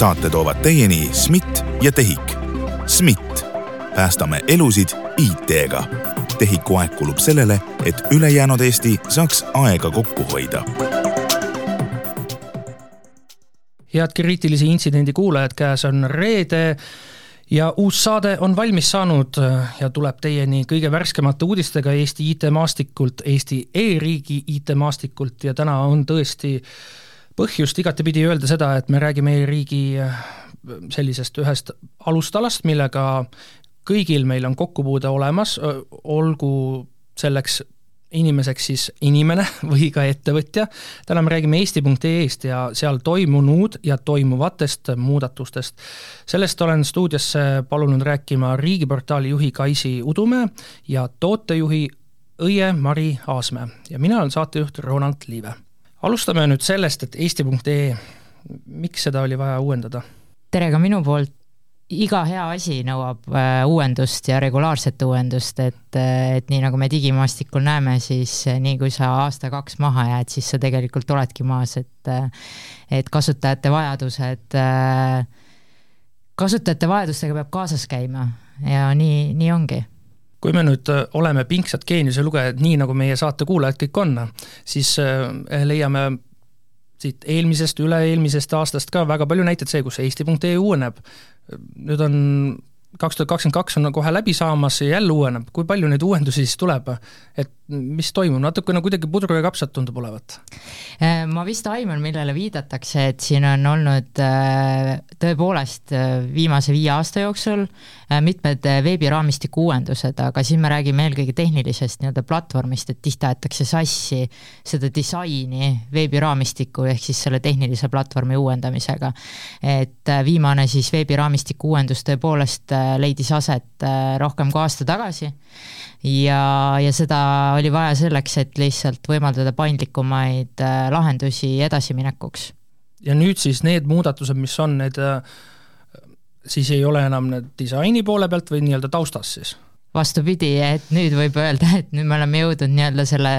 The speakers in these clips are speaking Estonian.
saate toovad teieni SMIT ja TEHIK. SMIT, päästame elusid IT-ga. TEHIK-u aeg kulub sellele, et ülejäänud Eesti saaks aega kokku hoida head kriitilise intsidendi kuulajad, käes on reede ja uus saade on valmis saanud ja tuleb teieni kõige värskemate uudistega Eesti IT-maastikult, Eesti e-riigi IT-maastikult ja täna on tõesti põhjust igatepidi öelda seda, et me räägime e-riigi sellisest ühest alustalast, millega kõigil meil on kokkupuude olemas, olgu selleks inimeseks siis inimene või ka ettevõtja. täna me räägime eesti.ee-st ja seal toimunud ja toimuvatest muudatustest. sellest olen stuudiosse palunud rääkima riigiportaali juhi Kaisi Udumäe ja tootejuhi Õie-Mari Aasmäe ja mina olen saatejuht Ronald Liive. Alustame nüüd sellest, et eesti.ee, miks seda oli vaja uuendada? tere ka minu poolt. Iga hea asi nõuab äh, uuendust ja regulaarset uuendust, et, äh, et nii nagu me digimaastikul näeme, siis äh, nii kui sa aasta-kaks maha jääd, siis sa tegelikult oledki maas, et et kasutajate vajadused, kasutajate vajadustega peab kaasas käima. Ja nii, nii ongi kui me nüüd oleme pingsad geeniuse lugejad, nii nagu meie saate kuulajad kõik on, siis leiame siit eelmisest, üle-eelmisest aastast ka väga palju näiteid see, kus eesti.ee uueneb. Nüüd on kaks tuhat kakskümmend kaks on kohe läbi saamas ja jälle uueneb, kui palju neid uuendusi siis tuleb, et mis toimub, natukene kuidagi pudru ja kapsad tundub olevat? Äh, ma vist aiman, millele viidatakse, et siin on olnud äh, tõepoolest äh, viimase viie aasta jooksul mitmed veebiraamistiku uuendused, aga siin me räägime eelkõige tehnilisest nii-öelda platvormist, et tihti aetakse sassi seda disaini veebiraamistiku ehk siis selle tehnilise platvormi uuendamisega. et viimane siis veebiraamistiku uuendus tõepoolest leidis aset rohkem kui aasta tagasi ja, ja seda oli vaja selleks, et lihtsalt võimaldada paindlikumaid äh, lahendusi edasiminekuks. ja nüüd siis need muudatused, mis on, need äh, siis ei ole enam need disaini poole pealt või nii-öelda taustas siis? vastupidi, et nüüd võib öelda, et nüüd me oleme jõudnud nii-öelda selle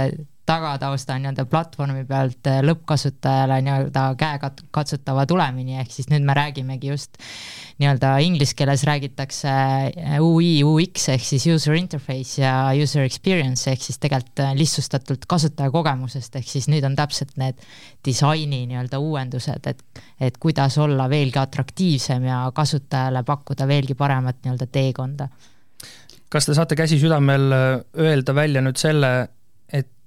tagatausta nii-öelda platvormi pealt äh, lõppkasutajale nii-öelda käekatsutava tulemini, ehk siis nüüd me räägimegi just nii-öelda inglise keeles räägitakse äh, UI, UX ehk siis user interface ja user experience ehk siis tegelikult äh, lihtsustatult kasutajakogemusest, ehk siis nüüd on täpselt need disaini nii-öelda uuendused, et et kuidas olla veelgi atraktiivsem ja kasutajale pakkuda veelgi paremat nii-öelda teekonda. kas te saate käsi südamel öelda välja nüüd selle,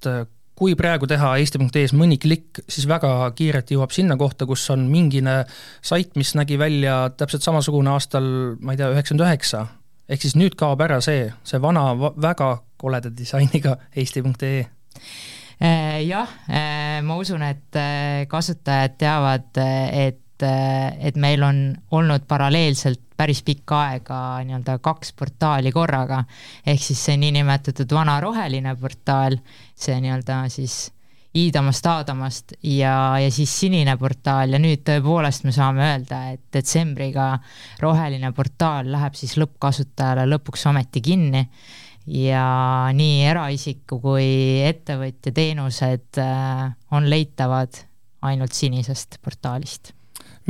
et äh, kui praegu teha eesti.ee-s mõni klikk, siis väga kiirelt jõuab sinna kohta, kus on mingine sait, mis nägi välja täpselt samasugune aastal, ma ei tea, üheksakümmend üheksa. ehk siis nüüd kaob ära see, see vana väga koleda disainiga eesti.ee äh, jah, äh, ma usun, et kasutajad teavad, et et meil on olnud paralleelselt päris pikka aega nii-öelda kaks portaali korraga, ehk siis see niinimetatud vana roheline portaal, see nii-öelda siis Iidamast, Aadamast ja, ja siis sinine portaal. Ja nüüd tõepoolest me saame öelda, et detsembriga roheline portaal läheb siis lõppkasutajale lõpuks ometi kinni. Ja nii eraisiku kui ettevõtja teenused äh, on leitavad ainult sinisest portaalist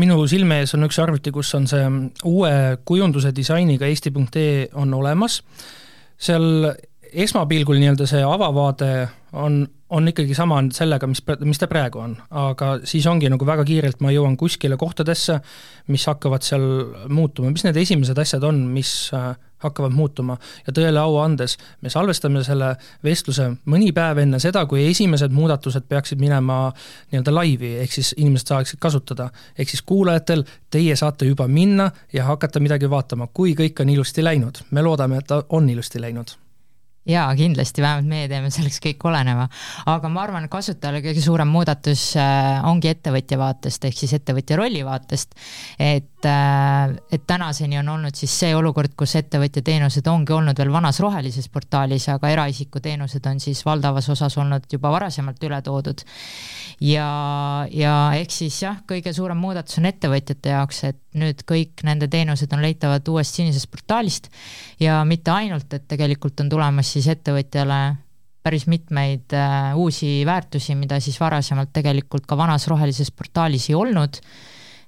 minu silme ees on üks arvuti, kus on see uue kujunduse disainiga eesti.ee on olemas, seal esmapilgul nii-öelda see avavaade on, on ikkagi sama sellega, mis, mis ta praegu on, aga siis ongi nagu väga kiirelt ma jõuan kuskile kohtadesse, mis hakkavad seal muutuma, mis need esimesed asjad on, mis hakkavad muutuma ja tõele au andes, me salvestame selle vestluse mõni päev enne seda, kui esimesed muudatused peaksid minema nii-öelda laivi, ehk siis inimesed saaksid kasutada. ehk siis kuulajatel, teie saate juba minna ja hakata midagi vaatama, kui kõik on ilusti läinud. me loodame, et ta on ilusti läinud jaa, kindlasti, vähemalt meie teeme selleks kõik oleneva. aga ma arvan, kasutajale kõige suurem muudatus äh, ongi ettevõtja vaatest, ehk siis ettevõtja rolli vaatest, et, äh, et tänaseni on olnud siis see olukord, kus ettevõtja teenused ongi olnud veel vanas rohelises portaalis, aga eraisiku teenused on siis valdavas osas olnud juba varasemalt üle toodud. ja, ja eks siis jah, kõige suurem muudatus on ettevõtjate jaoks, et nüüd kõik nende teenused on leitavad uuest sinisest portaalist ja mitte ainult, et tegelikult on tulemas siis ettevõtjale päris mitmeid äh, uusi väärtusi, mida siis varasemalt tegelikult ka vanas rohelises portaalis ei olnud,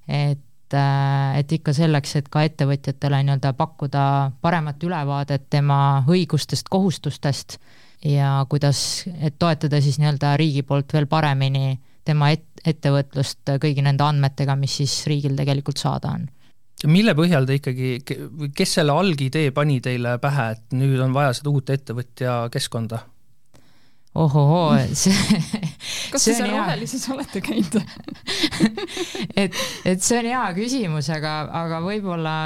et et ikka selleks, et ka ettevõtjatele nii-öelda pakkuda paremat ülevaadet tema õigustest, kohustustest ja kuidas, et toetada siis nii-öelda riigi poolt veel paremini tema et-, ettevõtlust kõigi nende andmetega, mis siis riigil tegelikult saada on mille põhjal te ikkagi, kes selle algidee pani teile pähe, et nüüd on vaja seda uut ettevõtja keskkonda? ohohoo, see kas te seal rohelises olete käinud et, et see on hea küsimus, aga, aga võib-olla,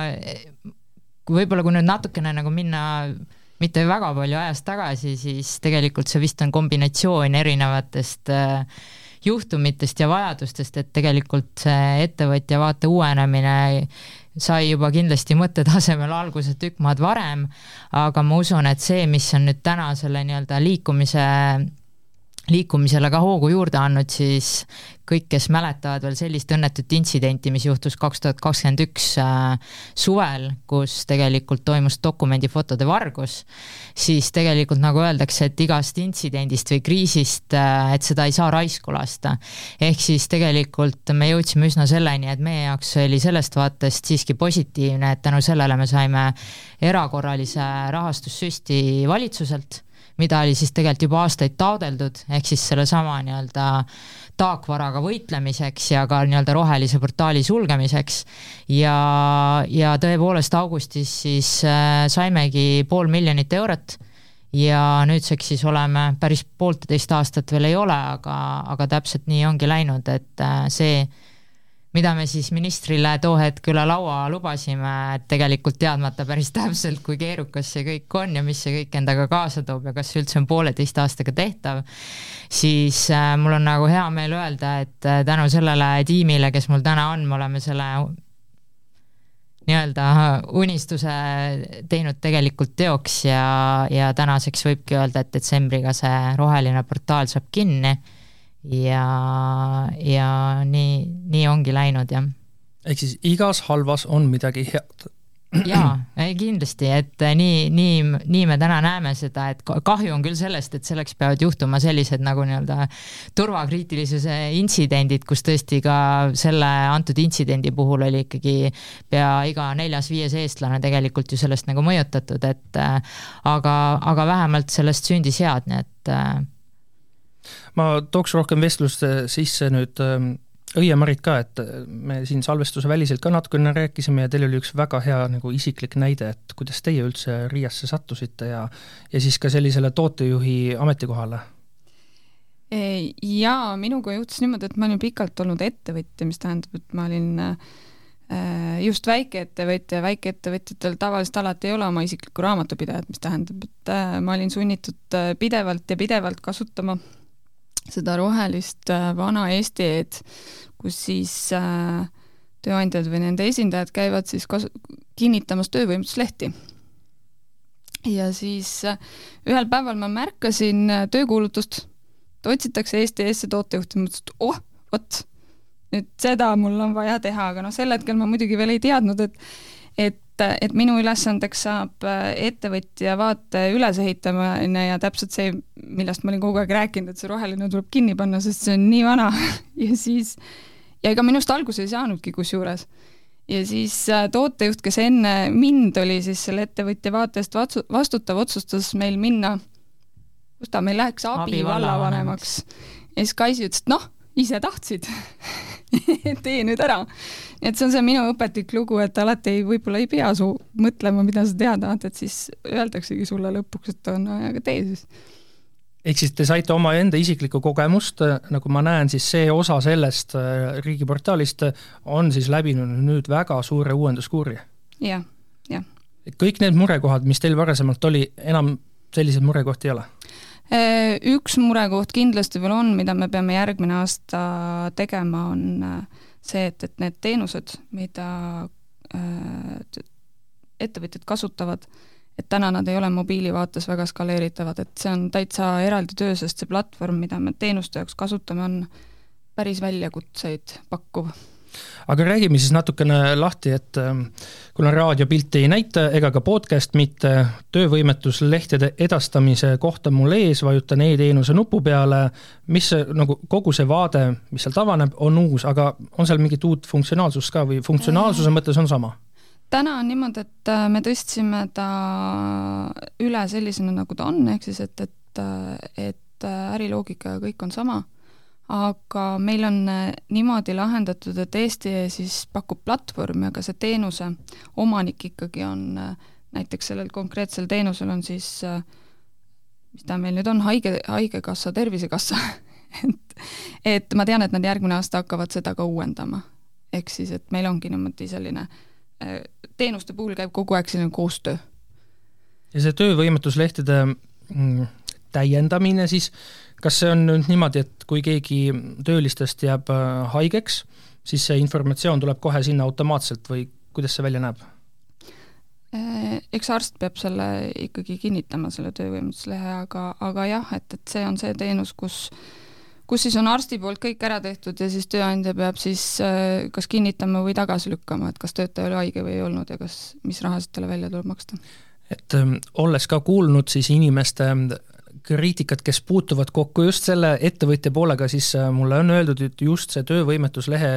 võib-olla kui nüüd natukene nagu minna mitte väga palju ajas tagasi, siis tegelikult see vist on kombinatsioon erinevatest äh, juhtumitest ja vajadustest, et tegelikult see ettevõtja vaate uuenemine sai juba kindlasti mõttetasemel alguse tükk maad varem, aga ma usun, et see, mis on nüüd täna selle nii-öelda liikumise liikumisele ka hoogu juurde andnud, siis kõik, kes mäletavad veel sellist õnnetut intsidenti, mis juhtus kaks tuhat kakskümmend üks äh, suvel, kus tegelikult toimus dokumendifotode vargus, siis tegelikult nagu öeldakse, et igast intsidendist või kriisist, äh, et seda ei saa raisku lasta. ehk siis tegelikult me jõudsime üsna selleni, et meie jaoks oli sellest vaatest siiski positiivne, et tänu sellele me saime erakorralise rahastussüsti valitsuselt mida oli siis tegelikult juba aastaid taodeldud, ehk siis sellesama nii-öelda taakvaraga võitlemiseks ja ka nii-öelda rohelise portaali sulgemiseks. ja, ja tõepoolest augustis siis äh, saimegi pool miljonit eurot ja nüüdseks siis oleme päris poolteist aastat veel ei ole, aga, aga täpselt nii ongi läinud, et äh, see mida me siis ministrile too hetk üle laua lubasime, et tegelikult teadmata päris täpselt, kui keerukas see kõik on ja mis see kõik endaga kaasa toob ja kas see üldse on pooleteist aastaga tehtav, siis äh, mul on nagu hea meel öelda, et äh, tänu sellele tiimile, kes mul täna on, me oleme selle nii-öelda unistuse teinud tegelikult teoks ja, ja tänaseks võibki öelda, et detsembriga see roheline portaal saab kinni ja, ja nii, nii ongi läinud, jah. ehk siis igas halvas on midagi head jaa, kindlasti, et nii, nii, nii me täna näeme seda, et kahju on küll sellest, et selleks peavad juhtuma sellised nagu nii-öelda turvakriitilisuse intsidendid, kus tõesti ka selle antud intsidendi puhul oli ikkagi pea iga neljas-viies eestlane tegelikult ju sellest nagu mõjutatud, et aga, aga vähemalt sellest sündis head, nii et ma tooks rohkem vestluste sisse nüüd ähm, õiemarit ka, et äh, me siin salvestuse väliselt ka natukene rääkisime ja teil oli üks väga hea nagu isiklik näide, et kuidas teie üldse Riiasse sattusite ja ja siis ka sellisele tootejuhi ametikohale? Jaa, minuga juhtus niimoodi, et ma olin pikalt olnud ettevõtja, mis tähendab, et ma olin äh, just väikeettevõtja, väikeettevõtjatel tavaliselt alati ei ole oma isiklikku raamatupidajat, mis tähendab, et äh, ma olin sunnitud pidevalt ja pidevalt kasutama seda rohelist äh, vana Eesti E-d, kus siis äh, tööandjad või nende esindajad käivad siis kas-, kinnitamas töövõimetuslehti. ja siis äh, ühel päeval ma märkasin töökuulutust, et otsitakse Eesti E-sse tootejuhti, mõtlesin, et oh, vot, nüüd seda mul on vaja teha, aga noh, sel hetkel ma muidugi veel ei teadnud, et et et, et minu ülesandeks saab äh, ettevõtja vaate ülesehitamine ja täpselt see, millest ma olin kogu aeg rääkinud, et see roheline tuleb kinni panna, sest see on nii vana ja siis, ja ega minust alguse ei saanudki kusjuures. ja siis äh, tootejuht, kes enne mind oli siis selle ettevõtja vaate eest vastutav, otsustas meil minna, kus ta meil läheks, abivallavanemaks. ja siis Kaisi ütles, et noh, ise tahtsid tee nüüd ära. et see on see minu õpetlik lugu, et alati ei, võib-olla ei pea su mõtlema, mida sa teha tahad, et siis öeldaksegi sulle lõpuks, et no aga tee siis. ehk siis te saite omaenda isiklikku kogemust, nagu ma näen, siis see osa sellest äh, riigiportaalist on siis läbinud nüüd väga suure uuenduskuuri ja,. jah, jah. kõik need murekohad, mis teil varasemalt oli, enam selliseid murekohti ei ole? Äh, üks murekoht kindlasti veel on, mida me peame järgmine aasta tegema, on äh, see, et, et need teenused, mida äh, ettevõtjad kasutavad, et täna nad ei ole mobiilivaates väga skaleeritavad, et see on täitsa eraldi töö, sest see platvorm, mida me teenuste jaoks kasutame, on päris väljakutseid pakkuv aga räägime siis natukene lahti, et ähm, kuna raadiopilti ei näita ega ka podcast mitte, töövõimetuslehtede edastamise kohta mul ees, vajutan e-teenuse nupu peale, mis nagu kogu see vaade, mis sealt avaneb, on uus, aga on seal mingit uut funktsionaalsust ka või funktsionaalsuse mõttes on sama? täna on niimoodi, et äh, me tõstsime ta üle sellisena, nagu ta on, ehk siis et, et, äh, et äh, äriloogika ja kõik on sama aga meil on äh, niimoodi lahendatud, et Eesti siis pakub platvormi, aga see teenuse omanik ikkagi on äh, näiteks sellel konkreetsel teenusel on siis äh, mis ta meil nüüd on, haige, Haigekassa, Tervisekassa et, et ma tean, et nad järgmine aasta hakkavad seda ka uuendama. ehk siis, et meil ongi niimoodi selline, teenuste puhul käib kogu aeg selline koostöö. ja see töövõimetuslehtede mm, täiendamine siis, kas see on nüüd niimoodi, et kui keegi töölistest jääb äh, haigeks, siis see informatsioon tuleb kohe sinna automaatselt või kuidas see välja näeb? Äh, eks arst peab selle ikkagi kinnitama, selle töövõimetuslehe, aga, aga jah, et, et see on see teenus, kus kus siis on arsti poolt kõik ära tehtud ja siis tööandja peab siis äh, kas kinnitama või tagasi lükkama, et kas töötaja oli haige või ei olnud ja kas, mis rahasid talle välja tuleb maksta. et ähm, olles ka kuulnud siis inimeste kriitikat, kes puutuvad kokku just selle ettevõtja poolega, siis äh, mulle on öeldud, et just see töövõimetuslehe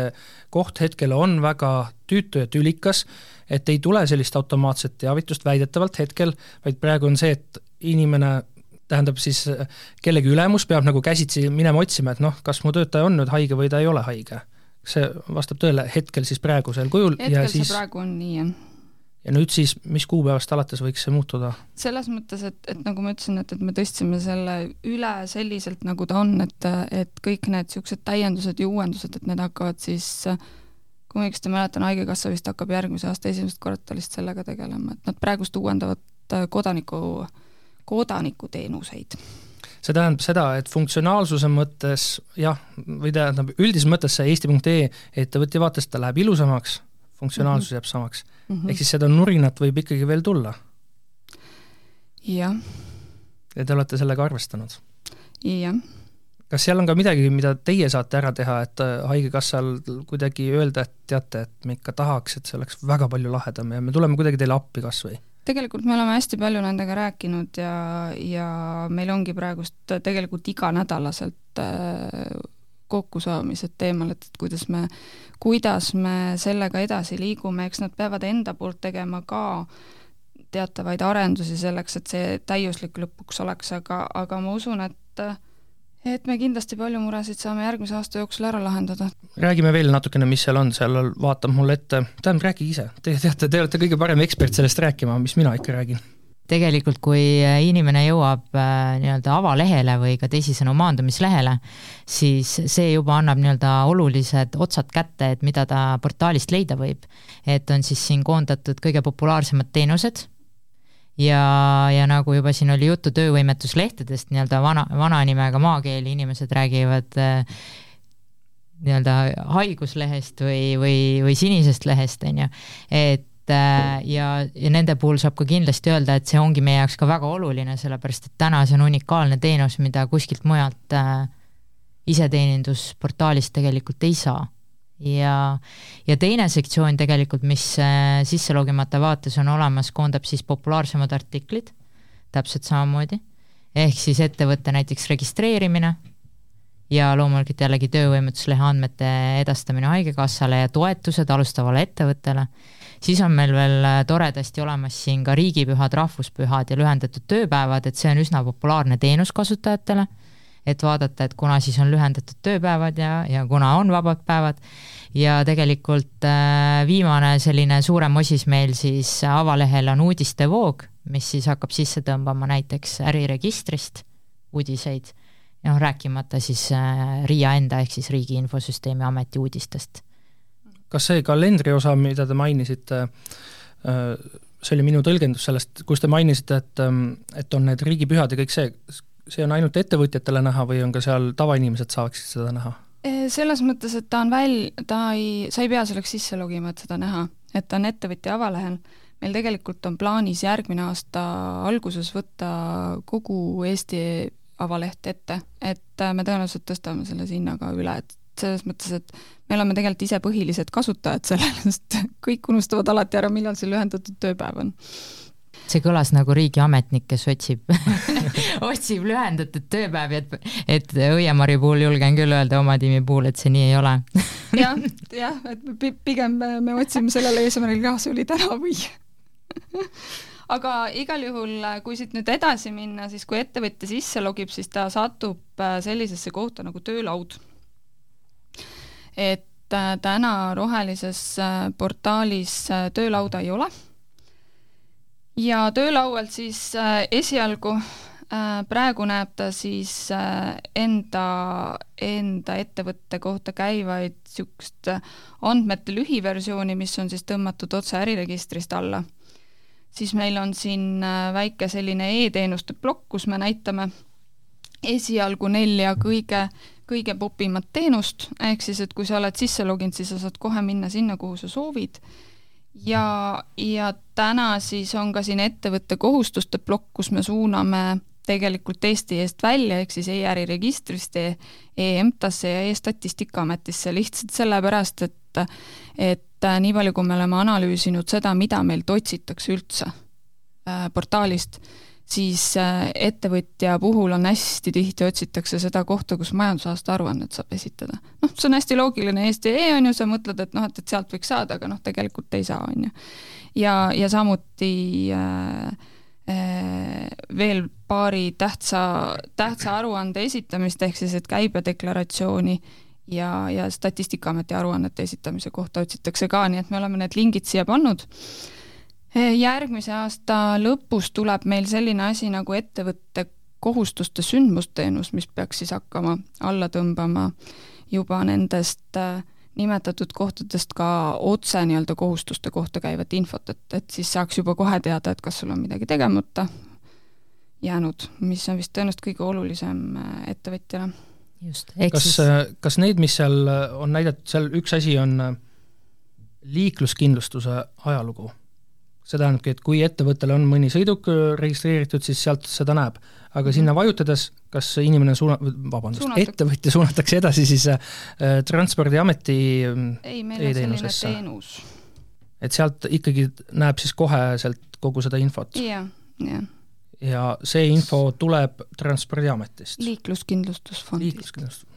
koht hetkel on väga tüütu ja tülikas, et ei tule sellist automaatset teavitust väidetavalt hetkel, vaid praegu on see, et inimene tähendab siis äh, kellegi ülemus peab nagu käsitsi minema otsima, et noh, kas mu töötaja on nüüd haige või ta ei ole haige. see vastab tõele hetkel siis praegusel kujul hetkel ja siis praegu on nii, jah ja nüüd siis, mis kuupäevast alates võiks see muutuda? selles mõttes, et, et nagu ma ütlesin, et, et me tõstsime selle üle selliselt, nagu ta on, et, et kõik need niisugused täiendused ja uuendused, et need hakkavad siis kui ma õigesti mäletan, Haigekassa vist hakkab järgmise aasta esimesest kvartalist sellega tegelema, et nad praegust uuendavad kodaniku, kodanikuteenuseid see tähendab seda, et funktsionaalsuse mõttes jah, või tähendab, üldises mõttes see eesti.ee ettevõtja vaates ta läheb ilusamaks, funktsionaalsus mm -hmm. jääb samaks mm -hmm. ehk siis seda nurinat võib ikkagi veel tulla. jah. ja te olete sellega arvestanud? jah. kas seal on ka midagi, mida teie saate ära teha, et äh, Haigekassal kuidagi öelda, et teate, et me ikka tahaks, et see oleks väga palju lahedam ja me tuleme kuidagi teile appi kas või? tegelikult me oleme hästi palju nendega rääkinud ja, ja meil ongi praegust tegelikult iganädalaselt äh, kokkusaamised teemal, et kuidas me, kuidas me sellega edasi liigume, eks nad peavad enda poolt tegema ka teatavaid arendusi selleks, et see täiuslik lõpuks oleks, aga, aga ma usun, et et me kindlasti palju muresid saame järgmise aasta jooksul ära lahendada. räägime veel natukene, mis seal on, seal vaatab mulle ette, tähendab, rääkige ise, te teate, te olete kõige parem ekspert sellest rääkima, mis mina ikka räägin tegelikult, kui inimene jõuab äh, nii-öelda avalehele või ka teisisõnu maandumislehele, siis see juba annab nii-öelda olulised otsad kätte, et mida ta portaalist leida võib. et on siis siin koondatud kõige populaarsemad teenused ja, ja nagu juba siin oli juttu töövõimetuslehtedest, nii-öelda vana, vana nimega maakeeli inimesed räägivad äh, nii-öelda haiguslehest või, või, või sinisest lehest, on ju, et Äh, ja, ja nende puhul saab ka kindlasti öelda, et see ongi meie jaoks ka väga oluline, sellepärast et täna see on unikaalne teenus, mida kuskilt mujalt äh, iseteenindusportaalist tegelikult ei saa. ja, ja teine sektsioon tegelikult, mis äh, sisse logimata vaates on olemas, koondab siis populaarsemad artiklid, täpselt samamoodi, ehk siis ettevõtte näiteks registreerimine ja loomulikult jällegi töövõimetuslehe andmete edastamine Haigekassale ja toetused alustavale ettevõttele. Siis on meil veel äh, toredasti olemas siin ka riigipühad, rahvuspühad ja lühendatud tööpäevad, et see on üsna populaarne teenus kasutajatele, et vaadata, et kuna siis on lühendatud tööpäevad ja, ja kuna on vabad päevad. Ja tegelikult äh, viimane selline suurem osis meil siis avalehel on uudistevoog, mis siis hakkab sisse tõmbama näiteks äriregistrist uudiseid, noh, rääkimata siis äh, RIA enda ehk siis Riigi Infosüsteemi Ameti uudistest kas see kalendri osa, mida te mainisite, äh, see oli minu tõlgendus sellest, kus te mainisite, et, ähm, et on need riigipühad ja kõik see, see on ainult ettevõtjatele näha või on ka seal tavainimesed saaksid seda näha? selles mõttes, et ta on väl-, ta ei, sa ei pea selleks sisse logima, et seda näha, et ta on ettevõtja avalehel. meil tegelikult on plaanis järgmine aasta alguses võtta kogu Eesti avaleht ette, et me tõenäoliselt tõstame selle sinna ka üle, et selles mõttes, et me oleme tegelikult ise põhilised kasutajad sellele, sest kõik unustavad alati ära, millal see lühendatud tööpäev on. See kõlas nagu riigiametnik, kes otsib otsib lühendatud tööpäevi, et, et Õiemari puhul julgen küll öelda oma tiimi puhul, et see nii ei ole. Jah, jah, et pigem me, me otsime sellele eesmärgil, see oli täna või aga igal juhul, kui siit nüüd edasi minna, siis kui ettevõtja sisse logib, siis ta satub äh, sellisesse kohta nagu töölaud. et äh, täna rohelises äh, portaalis töölauda ei ole ja töölaualt siis äh, esialgu äh, praegu näeb ta siis äh, enda, enda ettevõtte kohta käivaid niisugust andmete lühiversiooni, mis on siis tõmmatud otse äriregistrist alla. Siis meil on siin väike selline e-teenuste plokk, kus me näitame esialgu nelja kõige, kõige popimat teenust, ehk siis, et kui sa oled sisse loginud, siis sa saad kohe minna sinna, kuhu sa soovid. Ja, ja täna siis on ka siin ettevõtte kohustuste plokk, kus me suuname tegelikult Eesti eest välja, ehk siis e-äriregistrist e, e-EMTA-sse ja e-Statistikaametisse lihtsalt sellepärast, et et nii palju, kui me oleme analüüsinud seda, mida meilt otsitakse üldse äh, portaalist, siis äh, ettevõtja puhul on hästi tihti otsitakse seda kohta, kus majandusaasta aruannet saab esitada. noh, see on hästi loogiline, Eesti.ee on ju, sa mõtled, et noh, et, et sealt võiks saada, aga noh, tegelikult ei saa, on ju. ja, ja samuti äh, äh, veel paari tähtsa, tähtsa aruande esitamist, ehk siis et käibedeklaratsiooni ja, ja Statistikaameti aruannete esitamise kohta otsitakse ka, nii et me oleme need lingid siia pannud järgmise aasta lõpus tuleb meil selline asi nagu ettevõtte kohustuste sündmusteenus, mis peaks siis hakkama alla tõmbama juba nendest äh, nimetatud kohtadest ka otse nii-öelda kohustuste kohta käivat infot, et, et siis saaks juba kohe teada, et kas sul on midagi tegemata jäänud, mis on vist tõenäoliselt kõige olulisem äh, ettevõtjale. Just, kas äh, kas neid, mis seal on näidatud, seal üks asi on liikluskindlustuse ajalugu see tähendabki, et kui ettevõttel on mõni sõiduk äh, registreeritud, siis sealt seda näeb. aga -hmm. sinna vajutades, kas inimene suuna-, vabandust, ettevõtja suunatakse edasi siis äh, Transpordiameti mm, ei, meil on selline teenus. et sealt ikkagi näeb siis koheselt kogu seda infot? jah, jah ja see info tuleb Transpordiametist? liikluskindlustusfondist. liikluskindlustus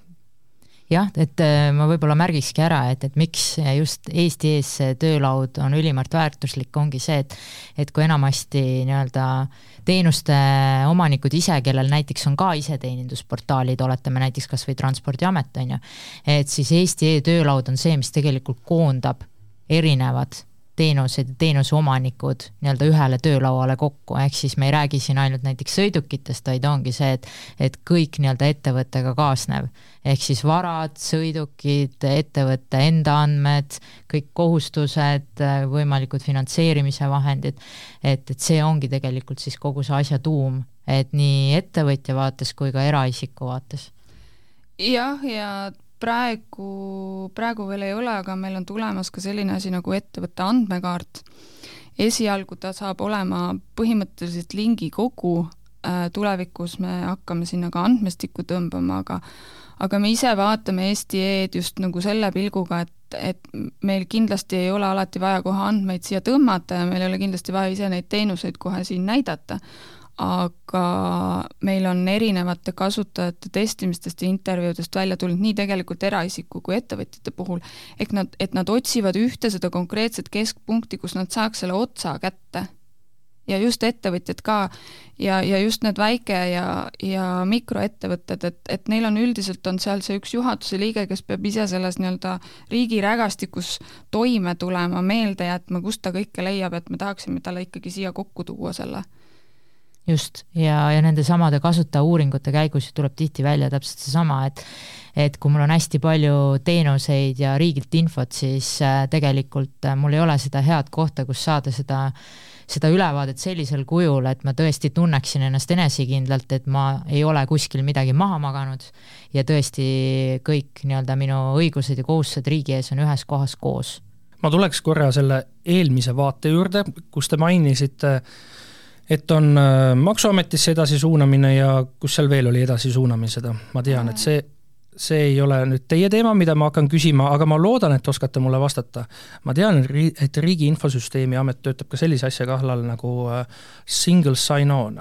jah, et äh, ma võib-olla märgikski ära, et, et miks just Eesti ees see töölaud on ülimalt väärtuslik, ongi see, et et kui enamasti nii-öelda teenuste omanikud ise, kellel näiteks on ka iseteenindusportaalid, oletame näiteks kas või Transpordiamet, on ju, et siis Eesti e-töölaud on see, mis tegelikult koondab erinevad teenused ja teenuseomanikud nii-öelda ühele töölauale kokku, ehk siis me ei räägi siin ainult näiteks sõidukitest, vaid ongi see, et et kõik nii-öelda ettevõttega kaasnev, ehk siis varad, sõidukid, ettevõtte enda andmed, kõik kohustused, võimalikud finantseerimise vahendid, et, et see ongi tegelikult siis kogu see asja tuum, et nii ettevõtja vaates kui ka eraisiku vaates. jah, ja praegu, praegu veel ei ole, aga meil on tulemas ka selline asi nagu ettevõtte andmekaart. esialgu ta saab olema põhimõtteliselt lingikogu, äh, tulevikus me hakkame sinna ka andmestikku tõmbama, aga aga me ise vaatame Eesti E-d just nagu selle pilguga, et, et meil kindlasti ei ole alati vaja kohe andmeid siia tõmmata ja meil ei ole kindlasti vaja ise neid teenuseid kohe siin näidata aga meil on erinevate kasutajate testimistest ja intervjuudest välja tulnud nii tegelikult eraisiku kui ettevõtjate puhul, ehk nad, et nad otsivad ühte seda konkreetset keskpunkti, kus nad saaks selle otsa kätte. ja just ettevõtjad ka ja, ja just need väike- ja, ja mikroettevõtted, et, et neil on üldiselt, on seal see üks juhatuse liige, kes peab ise selles nii-öelda riigi rägastikus toime tulema, meelde jätma, kust ta kõike leiab, et me tahaksime talle ikkagi siia kokku tuua selle just, ja, ja nende samade kasutajauuringute käigus tuleb tihti välja täpselt seesama, et et kui mul on hästi palju teenuseid ja riigilt infot, siis äh, tegelikult äh, mul ei ole seda head kohta, kus saada seda seda ülevaadet sellisel kujul, et ma tõesti tunneksin ennast enesekindlalt, et ma ei ole kuskil midagi maha maganud ja tõesti kõik nii-öelda minu õigused ja kohustused riigi ees on ühes kohas koos. ma tuleks korra selle eelmise vaate juurde, kus te mainisite äh, et on äh, Maksuametisse edasisuunamine ja kus seal veel oli edasisuunamised, ma tean, et see, see ei ole nüüd teie teema, mida ma hakkan küsima, aga ma loodan, et oskate mulle vastata. ma tean, et Riigi Infosüsteemi Amet töötab ka sellise asja kallal nagu äh, single sign-on.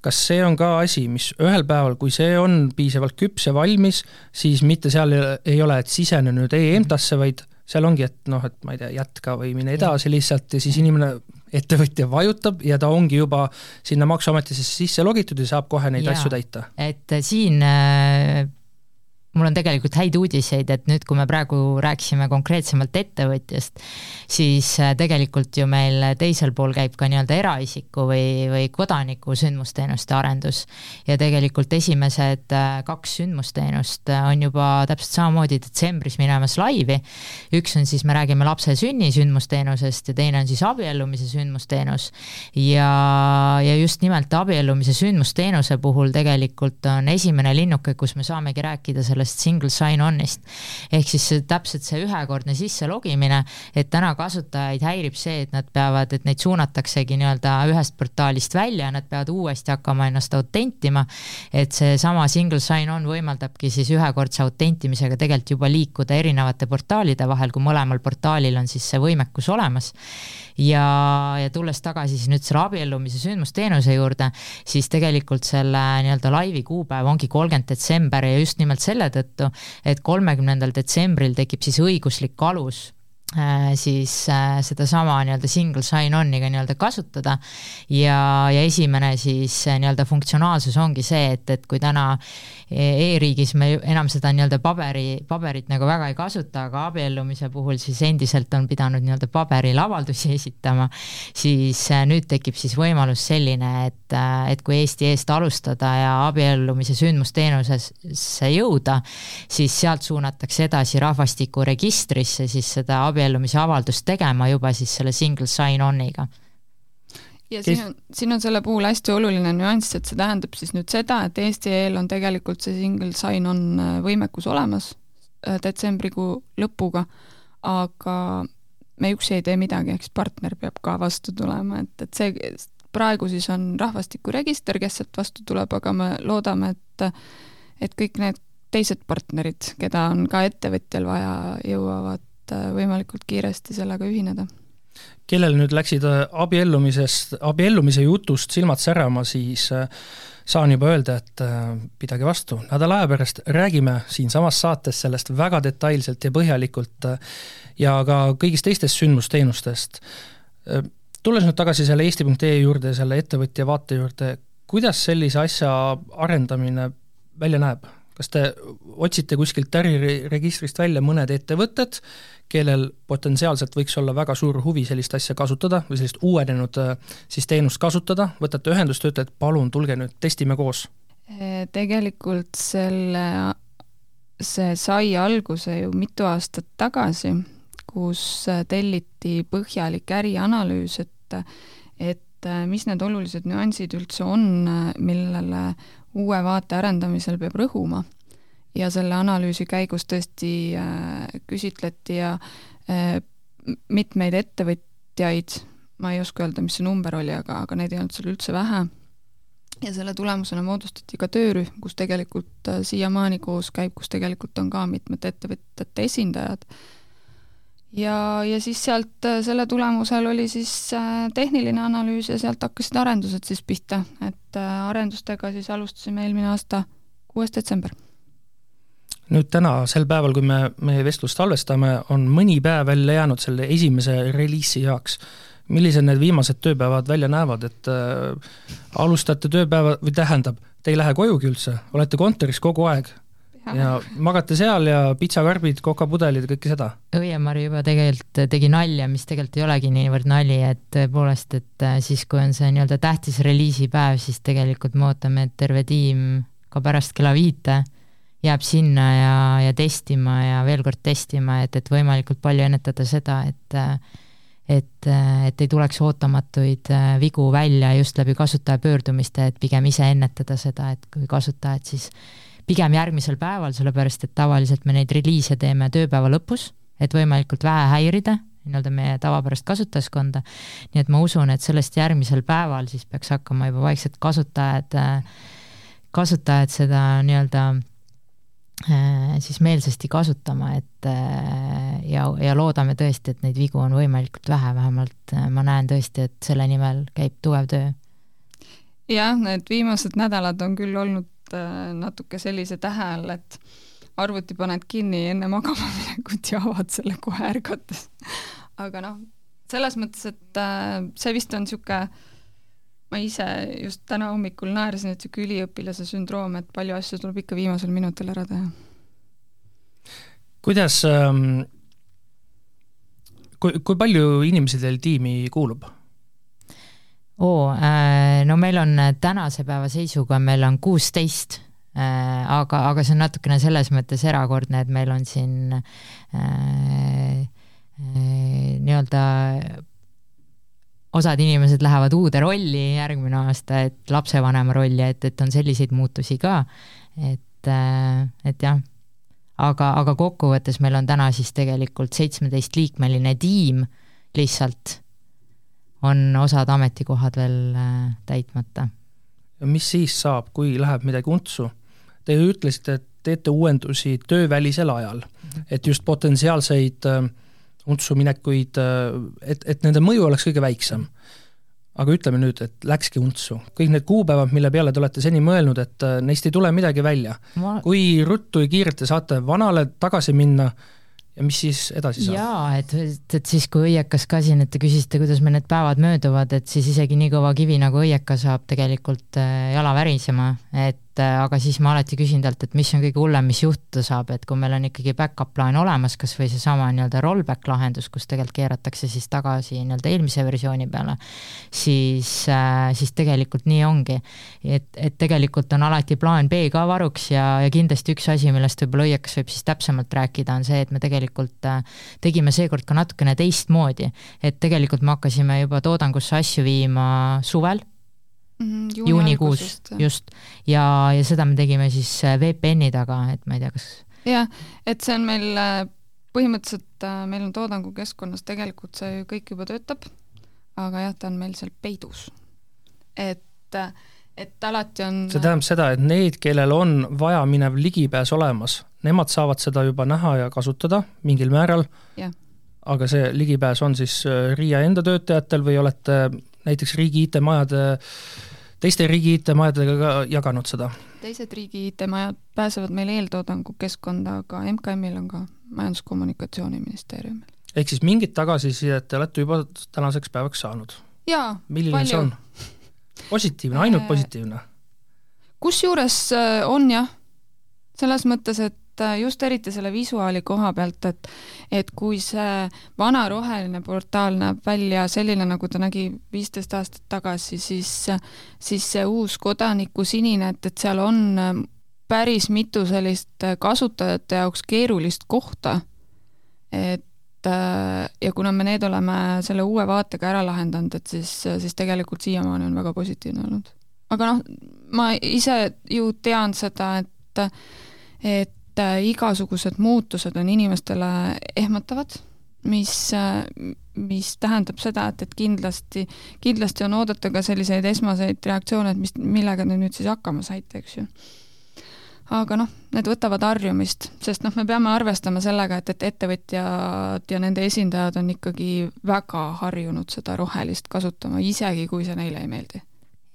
kas see on ka asi, mis ühel päeval, kui see on piisavalt küps ja valmis, siis mitte seal ei ole, et sisene nüüd e-EMTA-sse, vaid seal ongi, et noh, et ma ei tea, jätka või mine edasi lihtsalt ja siis inimene ettevõtja vajutab ja ta ongi juba sinna Maksuametisse sisse logitud ja saab kohe neid ja, asju täita. et siin äh, mul on tegelikult häid uudiseid, et nüüd, kui me praegu rääkisime konkreetsemalt ettevõtjast, siis äh, tegelikult ju meil teisel pool käib ka nii-öelda eraisiku või, või kodaniku sündmusteenuste arendus. ja tegelikult esimesed äh, kaks sündmusteenust äh, on juba täpselt samamoodi detsembris minemas laivi. üks on siis, me räägime lapse sünni sündmusteenusest ja teine on siis abiellumise sündmusteenus. ja, ja just nimelt abiellumise sündmusteenuse puhul tegelikult on esimene linnuke, kus me saamegi rääkida sellest sellest single sign-on'ist. ehk siis täpselt see ühekordne sisse logimine, et täna kasutajaid häirib see, et nad peavad, et neid suunataksegi nii-öelda ühest portaalist välja ja nad peavad uuesti hakkama ennast autentima, et seesama single sign-on võimaldabki siis ühekordse autentimisega tegelikult juba liikuda erinevate portaalide vahel, kui mõlemal portaalil on siis see võimekus olemas ja, ja tulles tagasi siis nüüd selle abiellumise sündmusteenuse juurde, siis tegelikult selle nii-öelda laivi kuupäev ongi kolmkümmend detsember ja just nimelt selle tõttu, et kolmekümnendal detsembril tekib siis õiguslik alus Äh, siis äh, sedasama nii-öelda single sign-on'iga nii-öelda kasutada. Ja, ja esimene siis äh, nii-öelda funktsionaalsus ongi see, et, et kui täna e-riigis me enam seda nii-öelda paberi, paberit nagu väga ei kasuta, aga abiellumise puhul siis endiselt on pidanud nii-öelda paberil avaldusi esitama, siis nüüd tekib siis võimalus selline, et, et kui Eesti eest alustada ja abiellumise sündmusteenusesse jõuda, siis sealt suunatakse edasi rahvastikuregistrisse siis seda abiellumise avaldust tegema juba siis selle single sign-on'iga ja siin on, siin on selle puhul hästi oluline nüanss, et see tähendab siis nüüd seda, et Eesti.ee-l on tegelikult see single sign-on äh, võimekus olemas äh, detsembrikuu lõpuga, aga me üksi ei tee midagi, eks partner peab ka vastu tulema, et, et see praegu siis on rahvastikuregister, kes sealt vastu tuleb, aga me loodame, et et kõik need teised partnerid, keda on ka ettevõtjal vaja, jõuavad äh, võimalikult kiiresti sellega ühineda. Kellel nüüd läksid äh, abiellumisest, abiellumise jutust silmad särama, siis äh, saan juba öelda, et pidage vastu, nädala aja pärast räägime siinsamas saates sellest väga detailselt ja põhjalikult ja ka kõigist teistest sündmusteenustest. tulles nüüd tagasi selle eesti.ee juurde, selle ettevõtja vaate juurde, kuidas sellise asja arendamine välja näeb? kas te otsite kuskilt äriregistrist välja mõned ettevõtted, kellel potentsiaalselt võiks olla väga suur huvi sellist asja kasutada või sellist uuenenud äh, siis teenust kasutada, võtate ühendust, ütlete, et palun tulge nüüd, testime koos? tegelikult selle, see sai alguse ju mitu aastat tagasi, kus äh, telliti põhjalik ärianalüüs, et et äh, mis need olulised nüansid üldse on, millele uue vaate arendamisel peab rõhuma ja selle analüüsi käigus tõesti äh, küsitleti ja äh, mitmeid ettevõtjaid, ma ei oska öelda, mis see number oli, aga, aga neid ei olnud seal üldse vähe, ja selle tulemusena moodustati ka töörühm, kus tegelikult äh, siiamaani koos käib, kus tegelikult on ka mitmete ettevõtjate esindajad, ja, ja siis sealt selle tulemusel oli siis tehniline analüüs ja sealt hakkasid arendused siis pihta, et arendustega siis alustasime eelmine aasta kuues detsember nüüd täna, sel päeval, kui me meie vestlust salvestame, on mõni päev välja jäänud selle esimese reliisi jaoks. millised need viimased tööpäevad välja näevad, et äh, alustate tööpäeva, või tähendab, te ei lähe kojugi üldse, olete kontoris kogu aeg ja, ja magate seal ja pitsakarbid, kokapudelid kõike seda? Õiemari juba tegelikult tegi nalja, mis tegelikult ei olegi niivõrd nali, et tõepoolest, et äh, siis, kui on see nii-öelda tähtis reliisipäev, siis tegelikult me ootame, et terve tiim ka pärast kella viite jääb sinna ja, ja testima ja veel kord testima, et, et võimalikult palju ennetada seda, et et, et ei tuleks ootamatuid vigu välja just läbi kasutaja pöördumiste, et pigem ise ennetada seda, et kui kasutajad siis pigem järgmisel päeval, sellepärast et tavaliselt me neid reliise teeme tööpäeva lõpus, et võimalikult vähe häirida nii-öelda meie tavapärast kasutajaskonda, nii et ma usun, et sellest järgmisel päeval siis peaks hakkama juba vaikselt kasutajad, kasutajad seda nii-öelda siis meelsasti kasutama, et ja, ja loodame tõesti, et neid vigu on võimalikult vähe, vähemalt ma näen tõesti, et selle nimel käib tugev töö. jah, need viimased nädalad on küll olnud natuke sellise tähe all, et arvuti paned kinni enne magama minekut ja avad selle kohe ärgates. aga noh, selles mõttes, et see vist on niisugune ma ise just täna hommikul naersin, et niisugune üliõpilase sündroom, et palju asju tuleb ikka viimasel minutil ära teha. kuidas ähm,, kui, kui palju inimesi teil tiimi kuulub? oo äh,, no meil on tänase päeva seisuga, meil on kuusteist äh,, aga, aga see on natukene selles mõttes erakordne, et meil on siin äh, äh, nii-öelda osad inimesed lähevad uude rolli järgmine aasta, et lapsevanema rolli, et, et on selliseid muutusi ka, et, äh, et jah, aga, aga kokkuvõttes meil on täna siis tegelikult seitsmeteistliikmeline tiim lihtsalt, on osad ametikohad veel äh, täitmata. mis siis saab, kui läheb midagi untsu? Te ütlesite, et teete uuendusi töövälisel ajal, et just potentsiaalseid äh, untsu minekuid, et, et nende mõju oleks kõige väiksem. aga ütleme nüüd, et läkski untsu, kõik need kuupäevad, mille peale te olete seni mõelnud, et äh, neist ei tule midagi välja Ma.... kui ruttu ja kiirelt te saate vanale tagasi minna ja mis siis edasi saab? jaa, et, et, et siis, kui õiekas ka siin, et te küsisite, kuidas meil need päevad mööduvad, et siis isegi nii kõva kivi nagu õieka saab tegelikult äh, jala värisema, et äh, aga siis ma alati küsin talt, et mis on kõige hullem, mis juhtuda saab, et kui meil on ikkagi back-up plaan olemas, kas või seesama nii-öelda rollback lahendus, kus tegelikult keeratakse siis tagasi nii-öelda eelmise versiooni peale, siis, äh, siis tegelikult nii ongi. et, et tegelikult on alati plaan B ka varuks ja, ja kindlasti üks asi, millest võib-olla õiekas võib siis täpsemalt rääkida, on see, et me tegelikult äh, tegime seekord ka natukene teistmoodi, et tegelikult me hakkasime juba toodangusse asju viima suvel mm -hmm, juuni juunikuus just, just., ja, ja seda me tegime siis äh, VPN-i taga, et ma ei tea, kas jah, et see on meil äh, põhimõtteliselt, äh, meil on toodangukeskkonnas tegelikult see kõik juba töötab, aga jah, ta on meil seal peidus. et, et alati on see tähendab seda, et need, kellel on vajaminev ligipääs olemas, nemad saavad seda juba näha ja kasutada mingil määral, aga see ligipääs on siis RIA enda töötajatel või olete näiteks riigi IT-majade teiste riigi IT-majadega ka jaganud seda? teised riigi IT-majad pääsevad meil eeltoodangu keskkonda, aga MKM-il on ka Majandus-Kommunikatsiooniministeeriumil. ehk siis mingit tagasisidet te olete juba tänaseks päevaks saanud? jaa, palju. positiivne, ainult positiivne? kusjuures äh, on jah, selles mõttes, et et äh, just eriti selle visuaali koha pealt, et et kui see vana roheline portaal näeb välja selline, nagu ta nägi viisteist aastat tagasi, siis siis see uus kodaniku sinine, et, et seal on äh, päris mitu sellist äh, kasutajate jaoks keerulist kohta, et ja kuna me need oleme selle uue vaatega ära lahendanud, et siis, siis tegelikult siiamaani on väga positiivne olnud. aga noh, ma ise ju tean seda, et et et äh, igasugused muutused on inimestele ehmatavad, mis, äh, mis tähendab seda, et, et kindlasti, kindlasti on oodata ka selliseid esmaseid reaktsioone, et mis, millega te nüüd siis hakkama saite, eks ju. aga noh, need võtavad harjumist, sest noh, me peame arvestama sellega, et, et ettevõtjad ja nende esindajad on ikkagi väga harjunud seda rohelist kasutama, isegi kui see neile ei meeldi.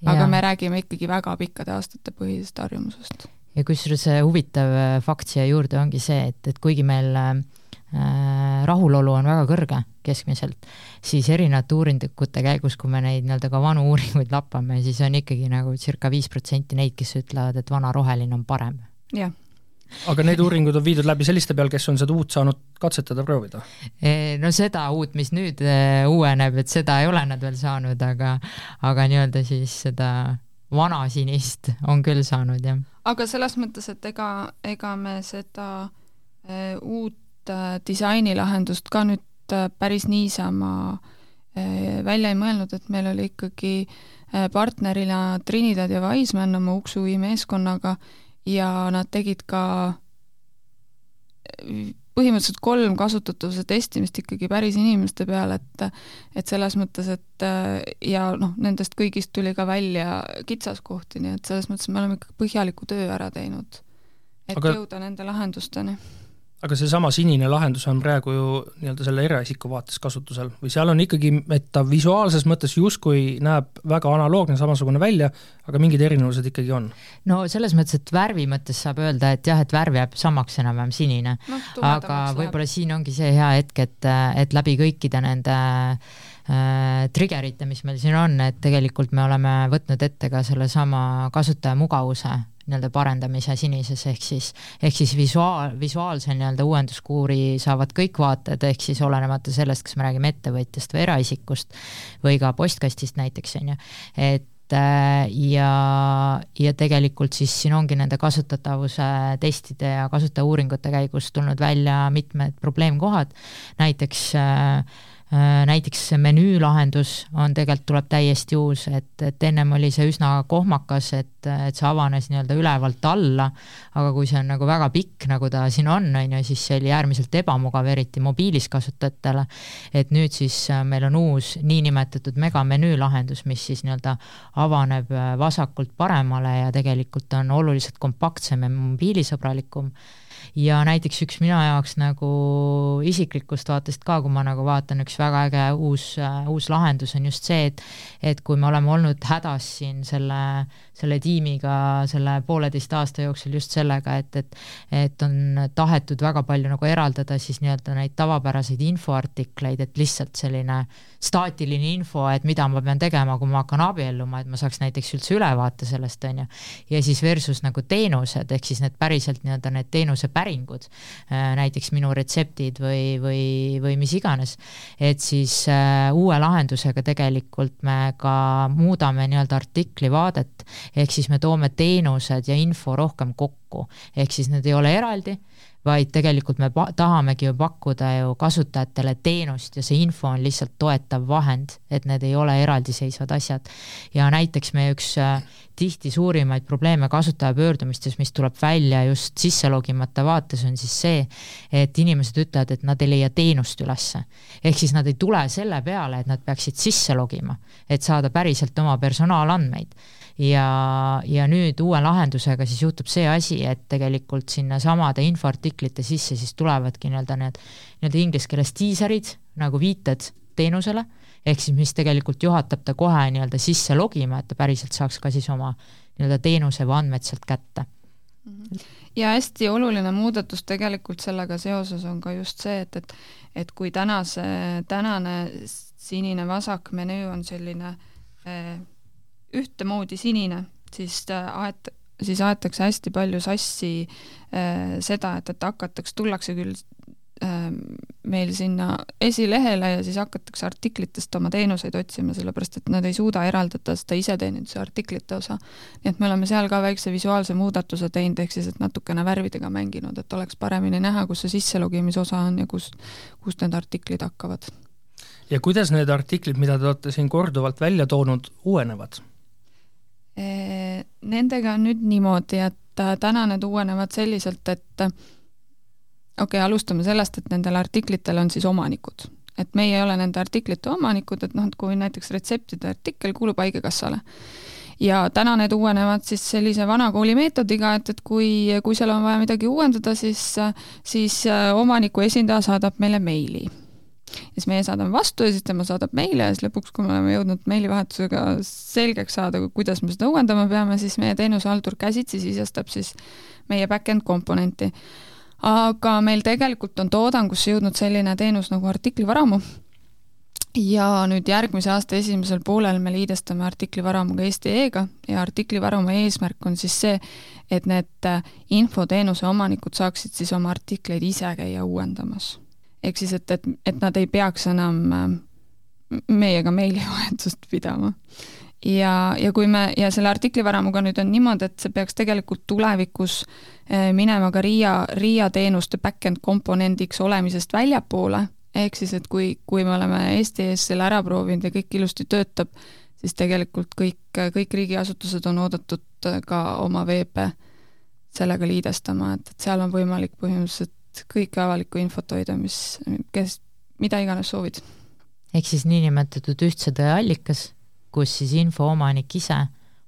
aga me räägime ikkagi väga pikkade aastate põhisest harjumusest ja kusjuures huvitav äh, fakt siia juurde ongi see, et, et kuigi meil äh, rahulolu on väga kõrge keskmiselt, siis erinevate uuringute käigus, kui me neid nii-öelda ka vanu uuringuid lappame, siis on ikkagi nagu circa viis protsenti neid, kes ütlevad, et vana roheline on parem. jah aga need uuringud on viidud läbi selliste peal, kes on seda uut saanud katsetada, proovida? E, no seda uut, mis nüüd e, uueneb, et seda ei ole nad veel saanud, aga aga nii-öelda siis seda vana sinist on küll saanud, jah. Aga selles mõttes, et ega, ega me seda äh, uut äh, disainilahendust ka nüüd äh, päris niisama äh, välja ei mõelnud, et meil oli ikkagi äh, partnerina Trinidad ja Wiseman oma Uksuvi meeskonnaga ja nad tegid ka äh, põhimõtteliselt kolm kasutatavuse testimist ikkagi päris inimeste peal, et et selles mõttes, et ja noh, nendest kõigist tuli ka välja kitsaskohti, nii et selles mõttes me oleme ikka põhjaliku töö ära teinud. et aga... jõuda nende lahendusteni aga seesama sinine lahendus on praegu ju nii-öelda selle eraisiku vaates kasutusel. Või seal on ikkagi, et ta visuaalses mõttes justkui näeb väga analoogne, samasugune välja, aga mingid erinevused ikkagi on? no selles mõttes, et värvi mõttes saab öelda, et jah, et värv jääb samaks enam-vähem sinine. No,, aga võib-olla siin ongi see hea hetk, et, et läbi kõikide nende äh, triggerite, mis meil siin on, et tegelikult me oleme võtnud ette ka sellesama kasutaja mugavuse nii-öelda parendamise sinises, ehk siis, ehk siis visuaal, visuaalse nii-öelda uuenduskuuri saavad kõik vaated, ehk siis olenemata sellest, kas me räägime ettevõtjast või eraisikust või ka postkastist näiteks, on ju, et äh, ja, ja tegelikult siis siin ongi nende kasutatavuse testide ja kasutajauuringute käigus tulnud välja mitmed probleemkohad, näiteks Äh, näiteks see menüülahendus on tegelikult, tuleb täiesti uus, et, et ennem oli see üsna kohmakas, et, et see avanes nii-öelda ülevalt alla, aga kui see on nagu väga pikk, nagu ta siin on, on ju, siis see oli äärmiselt ebamugav, eriti mobiilis kasutajatele. et nüüd siis äh, meil on uus niinimetatud megamenüü lahendus, mis siis nii-öelda avaneb äh, vasakult paremale ja tegelikult on oluliselt kompaktsem ja mobiilisõbralikum ja näiteks üks minu jaoks nagu isiklikust vaatest ka, kui ma nagu vaatan, üks väga äge uus uh,, uus lahendus on just see, et et kui me oleme olnud hädas siin selle, selle tiimiga selle pooleteist aasta jooksul just sellega, et, et et on tahetud väga palju nagu eraldada siis nii-öelda neid tavapäraseid infoartikleid, et lihtsalt selline staatiline info, et mida ma pean tegema, kui ma hakkan abielluma, et ma saaks näiteks üldse ülevaate sellest, on ju. ja siis versus nagu teenused, ehk siis need päriselt nii-öelda need teenusepäringud, äh, näiteks minu retseptid või, või, või mis iganes, et siis äh, uue lahendusega tegelikult me ka muudame nii-öelda artikli vaadet, ehk siis me toome teenused ja info rohkem kokku, ehk siis need ei ole eraldi vaid tegelikult me tahamegi ju pakkuda ju kasutajatele teenust ja see info on lihtsalt toetav vahend, et need ei ole eraldiseisvad asjad. ja näiteks meie üks äh, tihti suurimaid probleeme kasutaja pöördumistes, mis tuleb välja just sisse logimata vaates, on siis see, et inimesed ütlevad, et nad ei leia teenust ülesse. ehk siis nad ei tule selle peale, et nad peaksid sisse logima, et saada päriselt oma personaalandmeid ja, ja nüüd uue lahendusega siis juhtub see asi, et tegelikult sinna samade infoartiklite sisse siis tulevadki nii-öelda need nii-öelda inglise keeles diiserid nagu viited teenusele, ehk siis mis tegelikult juhatab ta kohe nii-öelda sisse logima, et ta päriselt saaks ka siis oma nii-öelda teenuse või andmed sealt kätte mhm. ja hästi oluline muudatus tegelikult sellega seoses on ka just see, et, et et kui tänase, tänane sinine vasak menüü on selline eh, ühtemoodi sinine, siis aet-, siis aetakse hästi palju sassi äh, seda, et, et hakatakse, tullakse küll äh, meil sinna esilehele ja siis hakatakse artiklitest oma teenuseid otsima, sellepärast et nad ei suuda eraldada seda iseteeninduse artiklite osa. nii et me oleme seal ka väikse visuaalse muudatuse teinud, ehk siis et natukene värvidega mänginud, et oleks paremini näha, kus see sisselogimise osa on ja kus, kust need artiklid hakkavad. ja kuidas need artiklid, mida te olete siin korduvalt välja toonud, uuenevad? Nendega on nüüd niimoodi, et äh, täna need uuenevad selliselt, et äh, okei okay,, alustame sellest, et nendel artiklitel on siis omanikud. et meie ei ole nende artiklite omanikud, et noh, et kui näiteks retseptide artikkel kuulub Haigekassale ja täna need uuenevad siis sellise vanakooli meetodiga, et, et kui, kui seal on vaja midagi uuendada, siis, siis äh, omaniku esindaja saadab meile meili ja siis meie saadame vastu ja siis tema saadab meile ja siis lõpuks, kui me oleme jõudnud meilivahetusega selgeks saada, kuidas me seda uuendama peame, siis meie teenusehaldur käsitsi sisestab siis meie back-end komponenti. aga meil tegelikult on toodangusse jõudnud selline teenus nagu artiklivaramu ja nüüd järgmise aasta esimesel poolel me liidestame artiklivaramuga Eesti.ee-ga ja artiklivaramu eesmärk on siis see, et need infoteenuse omanikud saaksid siis oma artikleid ise käia uuendamas ehk siis, et, et, et nad ei peaks enam äh, meiega meilivahetust pidama. ja, ja kui me, ja selle artiklivaramuga nüüd on niimoodi, et see peaks tegelikult tulevikus äh, minema ka RIA, RIA teenuste back-end komponendiks olemisest väljapoole, ehk siis, et kui, kui me oleme Eesti ees selle ära proovinud ja kõik ilusti töötab, siis tegelikult kõik, kõik riigiasutused on oodatud ka oma veebe sellega liidestama, et, et seal on võimalik põhimõtteliselt kõike avalikku infot hoida, mis, kes, mida iganes soovid. ehk siis niinimetatud ühtse tõe allikas, kus siis info omanik ise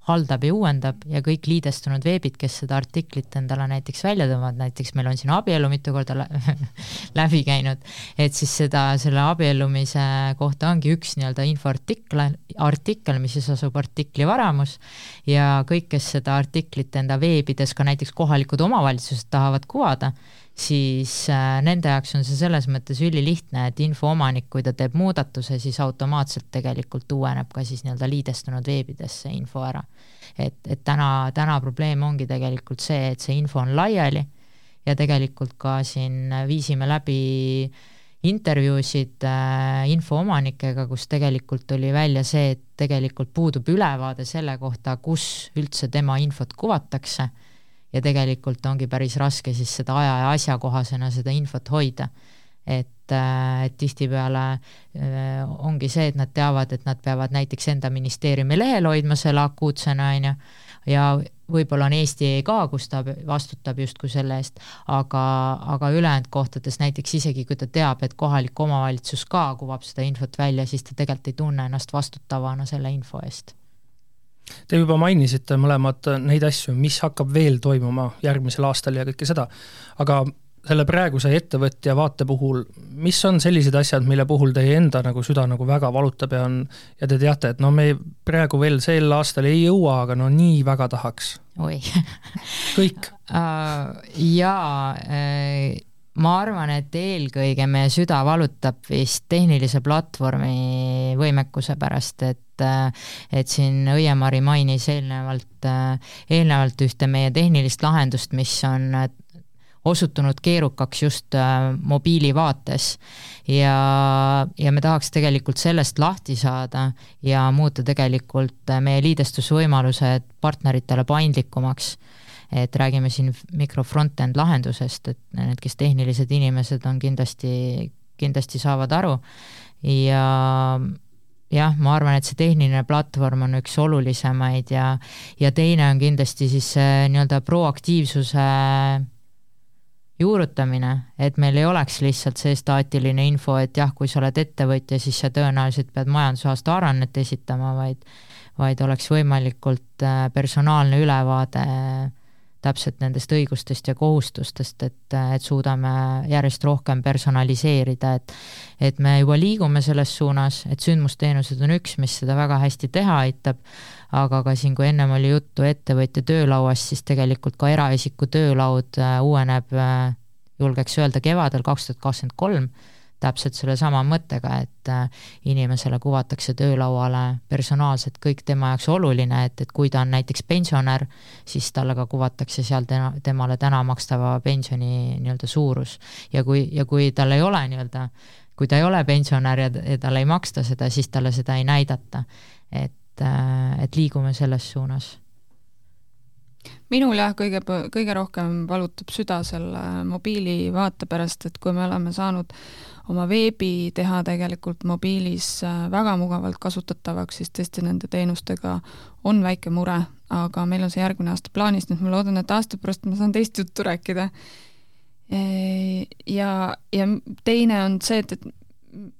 haldab ja uuendab ja kõik liidestunud veebid, kes seda artiklit endale näiteks välja tõmbavad, näiteks meil on siin abielu mitu korda lä läbi käinud, et siis seda, selle abiellumise kohta ongi üks nii-öelda infoartikkel, artikkel, mis siis asub artikli varamus ja kõik, kes seda artiklit enda veebides ka näiteks kohalikud omavalitsused tahavad kuvada, siis äh, nende jaoks on see selles mõttes ülilihtne, et infoomanik, kui ta teeb muudatuse, siis automaatselt tegelikult uueneb ka siis nii-öelda liidestunud veebidesse info ära. et, et täna, täna probleem ongi tegelikult see, et see info on laiali ja tegelikult ka siin viisime läbi intervjuusid äh, infoomanikega, kus tegelikult tuli välja see, et tegelikult puudub ülevaade selle kohta, kus üldse tema infot kuvatakse ja tegelikult ongi päris raske siis seda aja ja asjakohasena seda infot hoida. et, äh, et tihtipeale äh, ongi see, et nad teavad, et nad peavad näiteks enda ministeeriumi lehel hoidma selle akuutsena, on ju, ja võib-olla on Eesti ka, kus ta vastutab justkui selle eest, aga, aga ülejäänud kohtades näiteks isegi kui ta teab, et kohalik omavalitsus ka kuvab seda infot välja, siis ta tegelikult ei tunne ennast vastutavana selle info eest Te juba mainisite mõlemad neid asju, mis hakkab veel toimuma järgmisel aastal ja kõike seda, aga selle praeguse ettevõtja vaate puhul, mis on sellised asjad, mille puhul teie enda nagu süda nagu väga valutab ja on, ja te teate, et no me praegu veel sel aastal ei jõua, aga no nii väga tahaks? oi kõik uh,? Jaa uh,, ma arvan, et eelkõige meie süda valutab vist tehnilise platvormi võimekuse pärast, et et siin Õiemari mainis eelnevalt, eelnevalt ühte meie tehnilist lahendust, mis on osutunud keerukaks just mobiilivaates ja, ja me tahaks tegelikult sellest lahti saada ja muuta tegelikult meie liidestusvõimalused partneritele paindlikumaks. Et räägime siin mikro front-end lahendusest, et need, kes tehnilised inimesed on, kindlasti, kindlasti saavad aru. Ja jah, ma arvan, et see tehniline platvorm on üks olulisemaid ja, ja teine on kindlasti siis see nii-öelda proaktiivsuse juurutamine, et meil ei oleks lihtsalt see staatiline info, et jah, kui sa oled ettevõtja, siis sa tõenäoliselt pead majandusaasta aruannet esitama, vaid vaid oleks võimalikult äh, personaalne ülevaade täpselt nendest õigustest ja kohustustest, et, et suudame järjest rohkem personaliseerida, et et me juba liigume selles suunas, et sündmusteenused on üks, mis seda väga hästi teha aitab, aga ka siin, kui ennem oli juttu ettevõtja töölauast, siis tegelikult ka eraisiku töölaud äh, uueneb, äh, julgeks öelda, kevadel kaks tuhat kakskümmend kolm täpselt sellesama mõttega, et äh, inimesele kuvatakse töölauale personaalselt kõik tema jaoks oluline, et, et kui ta on näiteks pensionär, siis talle ka kuvatakse seal tema, temale täna makstava pensioni nii-öelda suurus. ja kui, ja kui tal ei ole nii-öelda, kui ta ei ole pensionär ja, ja talle ei maksta seda, siis talle seda ei näidata. et, äh, et liigume selles suunas minul jah, kõige, kõige rohkem valutab süda selle mobiilivaate pärast, et kui me oleme saanud oma veebi teha tegelikult mobiilis äh, väga mugavalt kasutatavaks, siis tõesti nende teenustega on väike mure, aga meil on see järgmine aasta plaanis, nii et ma loodan, et aasta pärast ma saan teist juttu rääkida. ja, ja teine on see, et, et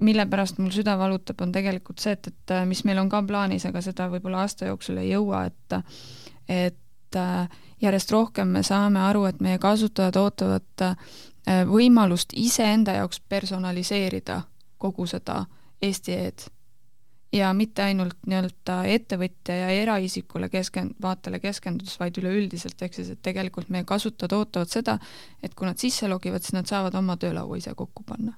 mille pärast mul süda valutab, on tegelikult see, et, et mis meil on ka plaanis, aga seda võib-olla aasta jooksul ei jõua, et et äh, järjest rohkem me saame aru, et meie kasutajad ootavad Äh, võimalust iseenda jaoks personaliseerida kogu seda Eesti E-d. ja mitte ainult nii-öelda ettevõtja ja eraisikule kesken-, vaatele keskendudes, vaid üleüldiselt, ehk siis et tegelikult meie kasutajad ootavad seda, et kui nad sisse logivad, siis nad saavad oma töölaua ise kokku panna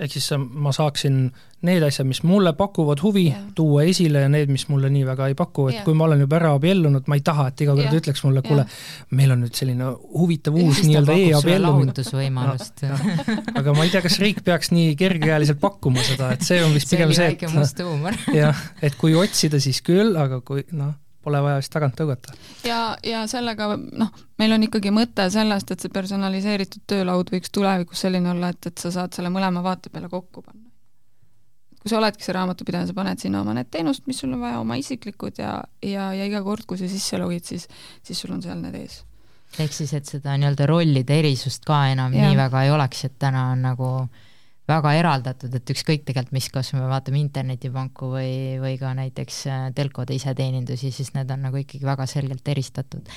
ehk siis ma saaksin need asjad, mis mulle pakuvad huvi, tuua esile ja need, mis mulle nii väga ei paku, et ja. kui ma olen juba ära abiellunud, ma ei taha, et iga kord ütleks mulle, kuule, meil on nüüd selline huvitav uus nii-öelda e-abiellumine. aga ma ei tea, kas riik peaks nii kergekäeliselt pakkuma seda, et see on vist pigem see, et jah, et kui otsida, siis küll, aga kui noh pole vaja vist tagant tõugata. ja, ja sellega noh, meil on ikkagi mõte sellest, et see personaliseeritud töölaud võiks tulevikus selline olla, et, et sa saad selle mõlema vaate peale kokku panna. kui sa oledki see raamatupidaja, sa paned sinna oma need teenused, mis sul on vaja, oma isiklikud ja, ja, ja iga kord, kui sa sisse logid, siis, siis sul on seal need ees. ehk siis, et seda nii-öelda rollide erisust ka enam ja. nii väga ei oleks, et täna on nagu väga eraldatud, et ükskõik tegelikult mis, kas me vaatame internetipanku või, või ka näiteks äh, telkode iseteenindusi, siis need on nagu ikkagi väga selgelt eristatud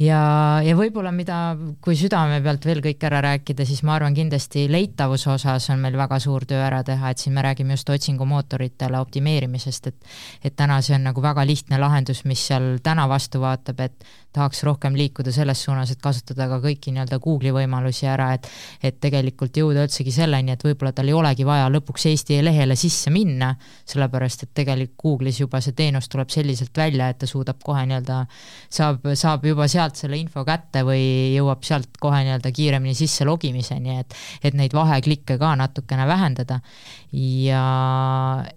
ja, ja võib-olla mida, kui südame pealt veel kõik ära rääkida, siis ma arvan kindlasti leitavuse osas on meil väga suur töö ära teha, et siin me räägime just otsingumootoritele optimeerimisest, et et täna see on nagu väga lihtne lahendus, mis seal täna vastu vaatab, et tahaks rohkem liikuda selles suunas, et kasutada ka kõiki nii-öelda Google'i võimalusi ära, et et tegelikult jõuda üldsegi selleni, et võib-olla tal ei olegi vaja lõpuks Eesti lehele sisse minna, sellepärast et tegelikult Google'is juba see teenus tuleb selliselt välja, et ta suudab kohe nii-öelda, saab, saab juba sealt selle info kätte või jõuab sealt kohe nii-öelda kiiremini sisse logimiseni, et et neid vaheklikke ka natukene vähendada. ja,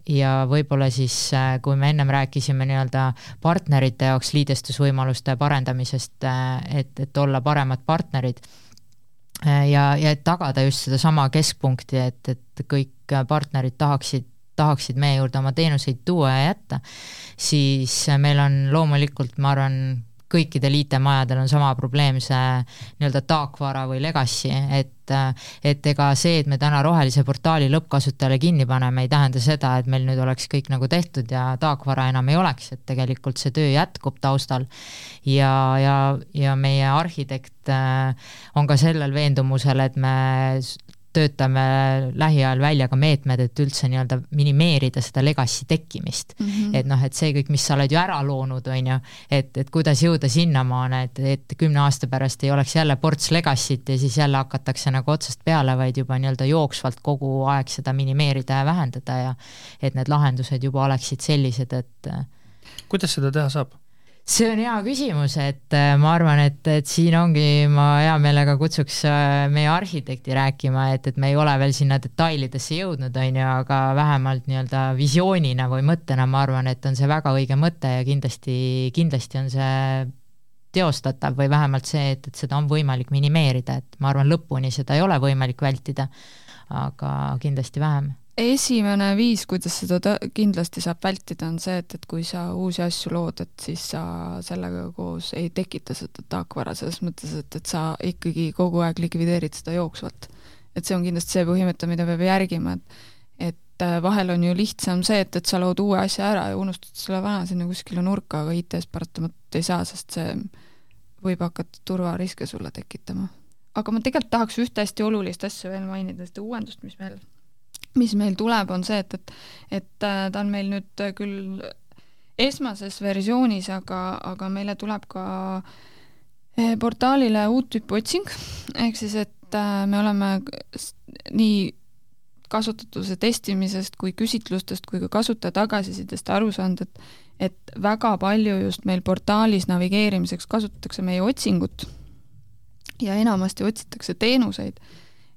ja võib-olla siis, kui me ennem rääkisime nii-öelda partnerite jaoks liidestusvõimaluste parendamisest, arendamisest, äh, et, et olla paremad partnerid äh, ja, ja et tagada just sedasama keskpunkti, et, et kõik partnerid tahaksid tahaksid meie juurde oma teenuseid tuua ja jätta, siis meil on loomulikult, ma arvan, kõikidel IT-majadel on sama probleem, see nii-öelda taakvara või legacy, et et ega see, et me täna rohelise portaali lõppkasutajale kinni paneme, ei tähenda seda, et meil nüüd oleks kõik nagu tehtud ja taakvara enam ei oleks, et tegelikult see töö jätkub taustal. ja, ja, ja meie arhitekt äh, on ka sellel veendumusel, et me töötame lähiajal välja ka meetmed, et üldse nii-öelda minimeerida seda legacy tekkimist mm. -hmm. et noh, et see kõik, mis sa oled ju ära loonud, on ju, et, et kuidas jõuda sinnamaale, et, et kümne aasta pärast ei oleks jälle ports legacy't ja siis jälle hakatakse nagu otsast peale, vaid juba nii-öelda jooksvalt kogu aeg seda minimeerida ja vähendada ja et need lahendused juba oleksid sellised, et kuidas seda teha saab? See on hea küsimus, et äh, ma arvan, et, et siin ongi, ma hea meelega kutsuks äh, meie arhitekti rääkima, et, et me ei ole veel sinna detailidesse jõudnud, on ju, aga vähemalt nii-öelda visioonina või mõttena ma arvan, et on see väga õige mõte ja kindlasti, kindlasti on see teostatav või vähemalt see, et, et seda on võimalik minimeerida, et ma arvan, lõpuni seda ei ole võimalik vältida, aga kindlasti vähem esimene viis, kuidas seda kindlasti saab vältida, on see, et, et kui sa uusi asju lood, et siis sa sellega koos ei tekita seda taakvara, selles mõttes, et, et sa ikkagi kogu aeg likvideerid seda jooksvalt. et see on kindlasti see põhimõte, mida peab järgima, et et äh, vahel on ju lihtsam see, et, et sa lood uue asja ära ja unustad selle vana sinna kuskile nurka, aga IT-s paratamatult ei saa, sest see võib hakata turvariske sulle tekitama. aga ma tegelikult tahaks ühte hästi olulist asja veel mainida, seda uuendust, mis meil mis meil tuleb, on see, et, et et äh, ta on meil nüüd küll esmases versioonis, aga, aga meile tuleb ka eh, portaalile uut tüüpi otsing, ehk siis et äh, me oleme nii kasutatuse testimisest kui küsitlustest kui ka kasutaja tagasisidest aru saanud, et et väga palju just meil portaalis navigeerimiseks kasutatakse meie otsingut ja enamasti otsitakse teenuseid.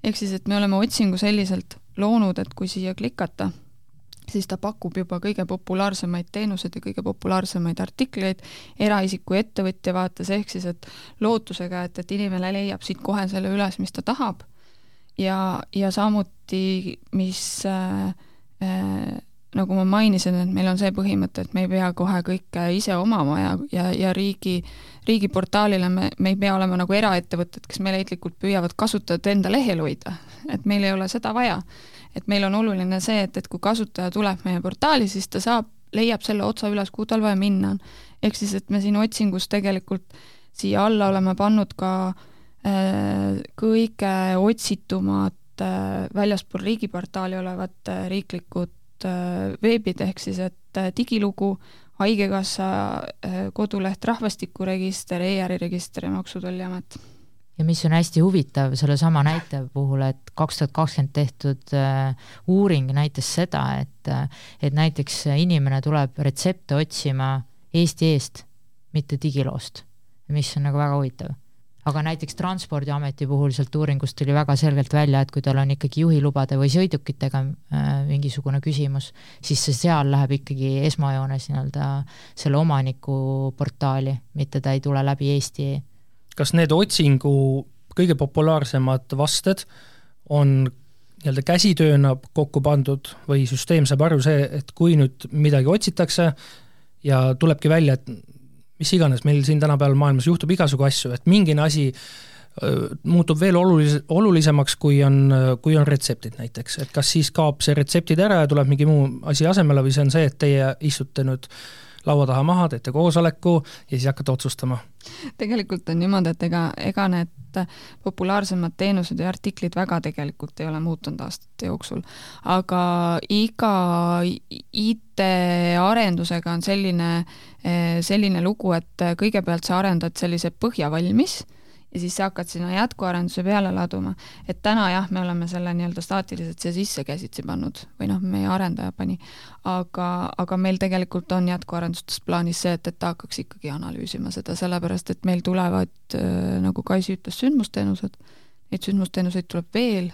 ehk siis, et me oleme otsingu selliselt loonud, et kui siia klikata, siis ta pakub juba kõige populaarsemaid teenuseid ja kõige populaarsemaid artikleid. Eraisiku ja ettevõtja vaates, ehk siis et lootusega, et, et inimene leiab siit kohe selle üles, mis ta tahab, ja, ja samuti, mis äh, äh, nagu ma mainisin, et meil on see põhimõte, et me ei pea kohe kõike ise omama ja, ja, ja riigi, riigiportaalile me, me ei pea olema nagu eraettevõtted, kes meeleheitlikult püüavad kasutajat enda lehel hoida. et meil ei ole seda vaja. et meil on oluline see, et, et kui kasutaja tuleb meie portaali, siis ta saab, leiab selle otsa üles, kuhu tal vaja minna on. ehk siis, et me siin otsingus tegelikult siia alla oleme pannud ka äh, kõige otsitumad äh, väljaspool riigiportaali olevad äh, riiklikud veebid, ehk siis et äh, digilugu, Haigekassa äh, koduleht, rahvastikuregister e, e-äriregister ja Maksu- ja Tolliamet. ja mis on hästi huvitav sellesama näite puhul, et kaks tuhat kakskümmend tehtud uuring näitas seda, et et näiteks inimene tuleb retsepte otsima Eesti eest, mitte digiloost, mis on nagu väga huvitav aga näiteks Transpordiameti puhul sealt uuringust tuli väga selgelt välja, et kui tal on ikkagi juhilubade või sõidukitega äh, mingisugune küsimus, siis see seal läheb ikkagi esmajoones nii-öelda selle omaniku portaali, mitte ta ei tule läbi Eesti. kas need otsingu kõige populaarsemad vasted on nii-öelda käsitööna kokku pandud või süsteem saab aru see, et kui nüüd midagi otsitakse ja tulebki välja, et mis iganes, meil siin tänapäeval maailmas juhtub igasugu asju, et mingine asi muutub veel olulis-, olulisemaks, kui on, kui on retseptid näiteks, et kas siis kaob see retseptid ära ja tuleb mingi muu asi asemele või see on see, et teie istute nüüd laua taha maha, teete koosoleku ja siis hakkate otsustama? tegelikult on niimoodi, et ega, ega need populaarsemad teenused ja artiklid väga tegelikult ei ole muutunud aastate jooksul. aga iga IT-arendusega on selline, selline lugu, et kõigepealt sa arendad sellise põhja valmis ja siis sa hakkad sinna jätkuarenduse peale laduma. et täna jah, me oleme selle nii-öelda staatiliselt siia sisse käsitsi pannud või noh, meie arendaja pani, aga, aga meil tegelikult on jätkuarendustes plaanis see, et, et ta hakkaks ikkagi analüüsima seda, sellepärast et meil tulevad, äh, nagu Kaisi ütles, sündmusteenused, neid sündmusteenuseid tuleb veel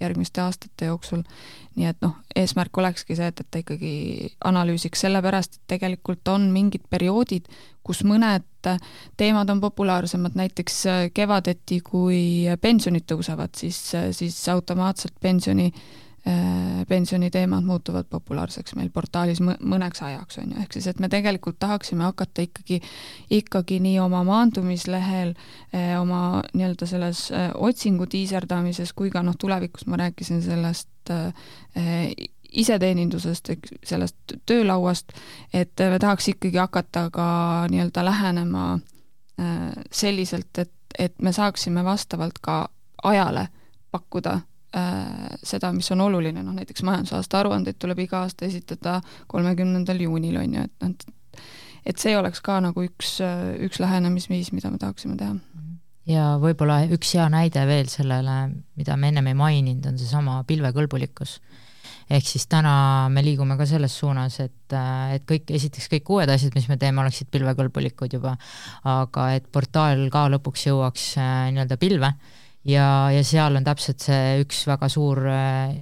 järgmiste aastate jooksul. nii et noh, eesmärk olekski see, et, et ta ikkagi analüüsiks, sellepärast et tegelikult on mingid perioodid, kus mõned teemad on populaarsemad, näiteks kevadeti, kui pensionid tõusevad, siis, siis automaatselt pensioni äh, pensioniteemad muutuvad populaarseks meil portaalis mõneks ajaks, on ju, ehk siis et me tegelikult tahaksime hakata ikkagi, ikkagi nii oma maandumislehel, äh, oma nii-öelda selles äh, otsingu tiiserdamises kui ka noh, tulevikus ma rääkisin sellest iseteenindusest, sellest töölauast, et me tahaks ikkagi hakata ka nii-öelda lähenema selliselt, et, et me saaksime vastavalt ka ajale pakkuda Äh, seda, mis on oluline, noh näiteks majandusaasta aruandeid tuleb iga aasta esitada kolmekümnendal juunil, on ju, et noh, et see oleks ka nagu üks, üks lähenemisviis, mida me tahaksime teha. ja võib-olla üks hea näide veel sellele, mida me ennem ei maininud, on seesama pilvekõlbulikkus. ehk siis täna me liigume ka selles suunas, et, et kõik, esiteks kõik uued asjad, mis me teeme, oleksid pilvekõlbulikud juba, aga et portaal ka lõpuks jõuaks äh, nii-öelda pilve ja, ja seal on täpselt see üks väga suur äh,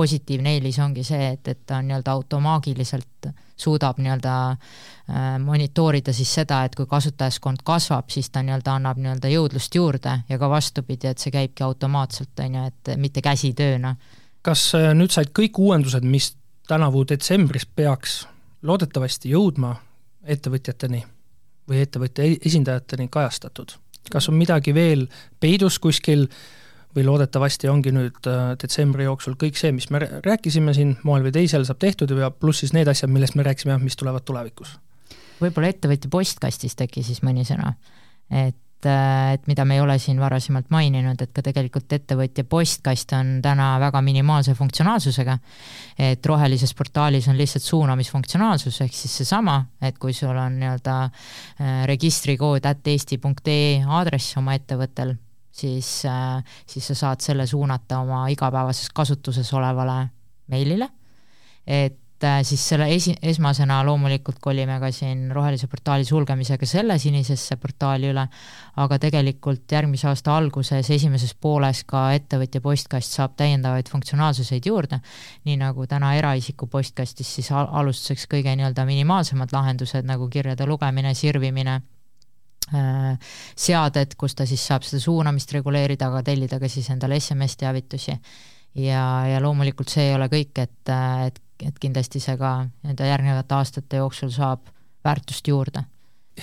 positiivne eelis ongi see, et, et ta nii-öelda automaagiliselt suudab nii-öelda äh, monitoorida siis seda, et kui kasutajaskond kasvab, siis ta nii-öelda annab nii-öelda jõudlust juurde ja ka vastupidi, et see käibki automaatselt, on ju, et mitte käsitööna. kas äh, nüüd said kõik uuendused, mis tänavu detsembris peaks loodetavasti jõudma ettevõtjateni või ettevõtja e-, esindajateni kajastatud? Kas on midagi veel peidus kuskil või loodetavasti ongi nüüd äh, detsembri jooksul kõik see, mis me rääkisime siin moel või teisel, saab tehtud ja pluss siis need asjad, millest me rääkisime, mis tulevad tulevikus? võib-olla ettevõtja postkastis äkki siis mõni sõna, et äh, et mida me ei ole siin varasemalt maininud, et ka tegelikult ettevõtja postkast on täna väga minimaalse funktsionaalsusega, et rohelises portaalis on lihtsalt suunamisfunktsionaalsus, ehk siis seesama, et kui sul on nii-öelda äh, registrikood at eesti.ee aadress oma ettevõttel, siis, äh, siis sa saad selle suunata oma igapäevases kasutuses olevale meilile, et et äh, siis selle esi, esmasena loomulikult kolime ka siin rohelise portaali sulgemisega selle sinisesse portaali üle, aga tegelikult järgmise aasta alguses, esimeses pooles ka ettevõtja postkast saab täiendavaid funktsionaalsuseid juurde, nii nagu täna eraisiku postkastis siis alustuseks kõige nii-öelda minimaalsemad lahendused nagu kirjade lugemine, sirvimine, äh, seaded, kus ta siis saab seda suunamist reguleerida, aga tellida ka siis endale SMS-teavitusi. ja, ja loomulikult see ei ole kõik, et, et et kindlasti see ka nende järgnevate aastate jooksul saab väärtust juurde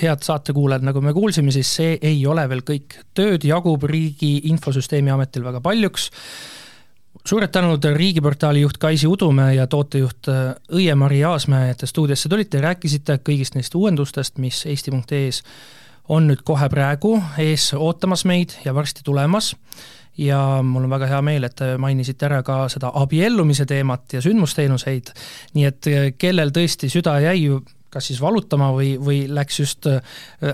head saatekuulajad, nagu me kuulsime, siis see ei ole veel kõik. tööd jagub Riigi Infosüsteemi Ametil väga paljuks. suured tänud riigiportaali juht Kaisi Udumäe ja tootejuht äh, Õie-Mari Aasmäe, et te stuudiosse tulite ja rääkisite kõigist neist uuendustest, mis eesti.ee-s on nüüd kohe praegu ees ootamas meid ja varsti tulemas ja mul on väga hea meel, et te mainisite ära ka seda abiellumise teemat ja sündmusteenuseid, nii et eh, kellel tõesti süda jäi kas siis valutama või, või läks just eh,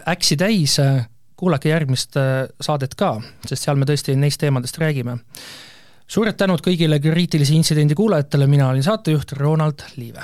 äksi täis, eh, kuulake järgmist saadet ka, sest seal me tõesti neist teemadest räägime. suured tänud kõigile kriitilise intsidendi kuulajatele, mina olin saatejuht Ronald Liive.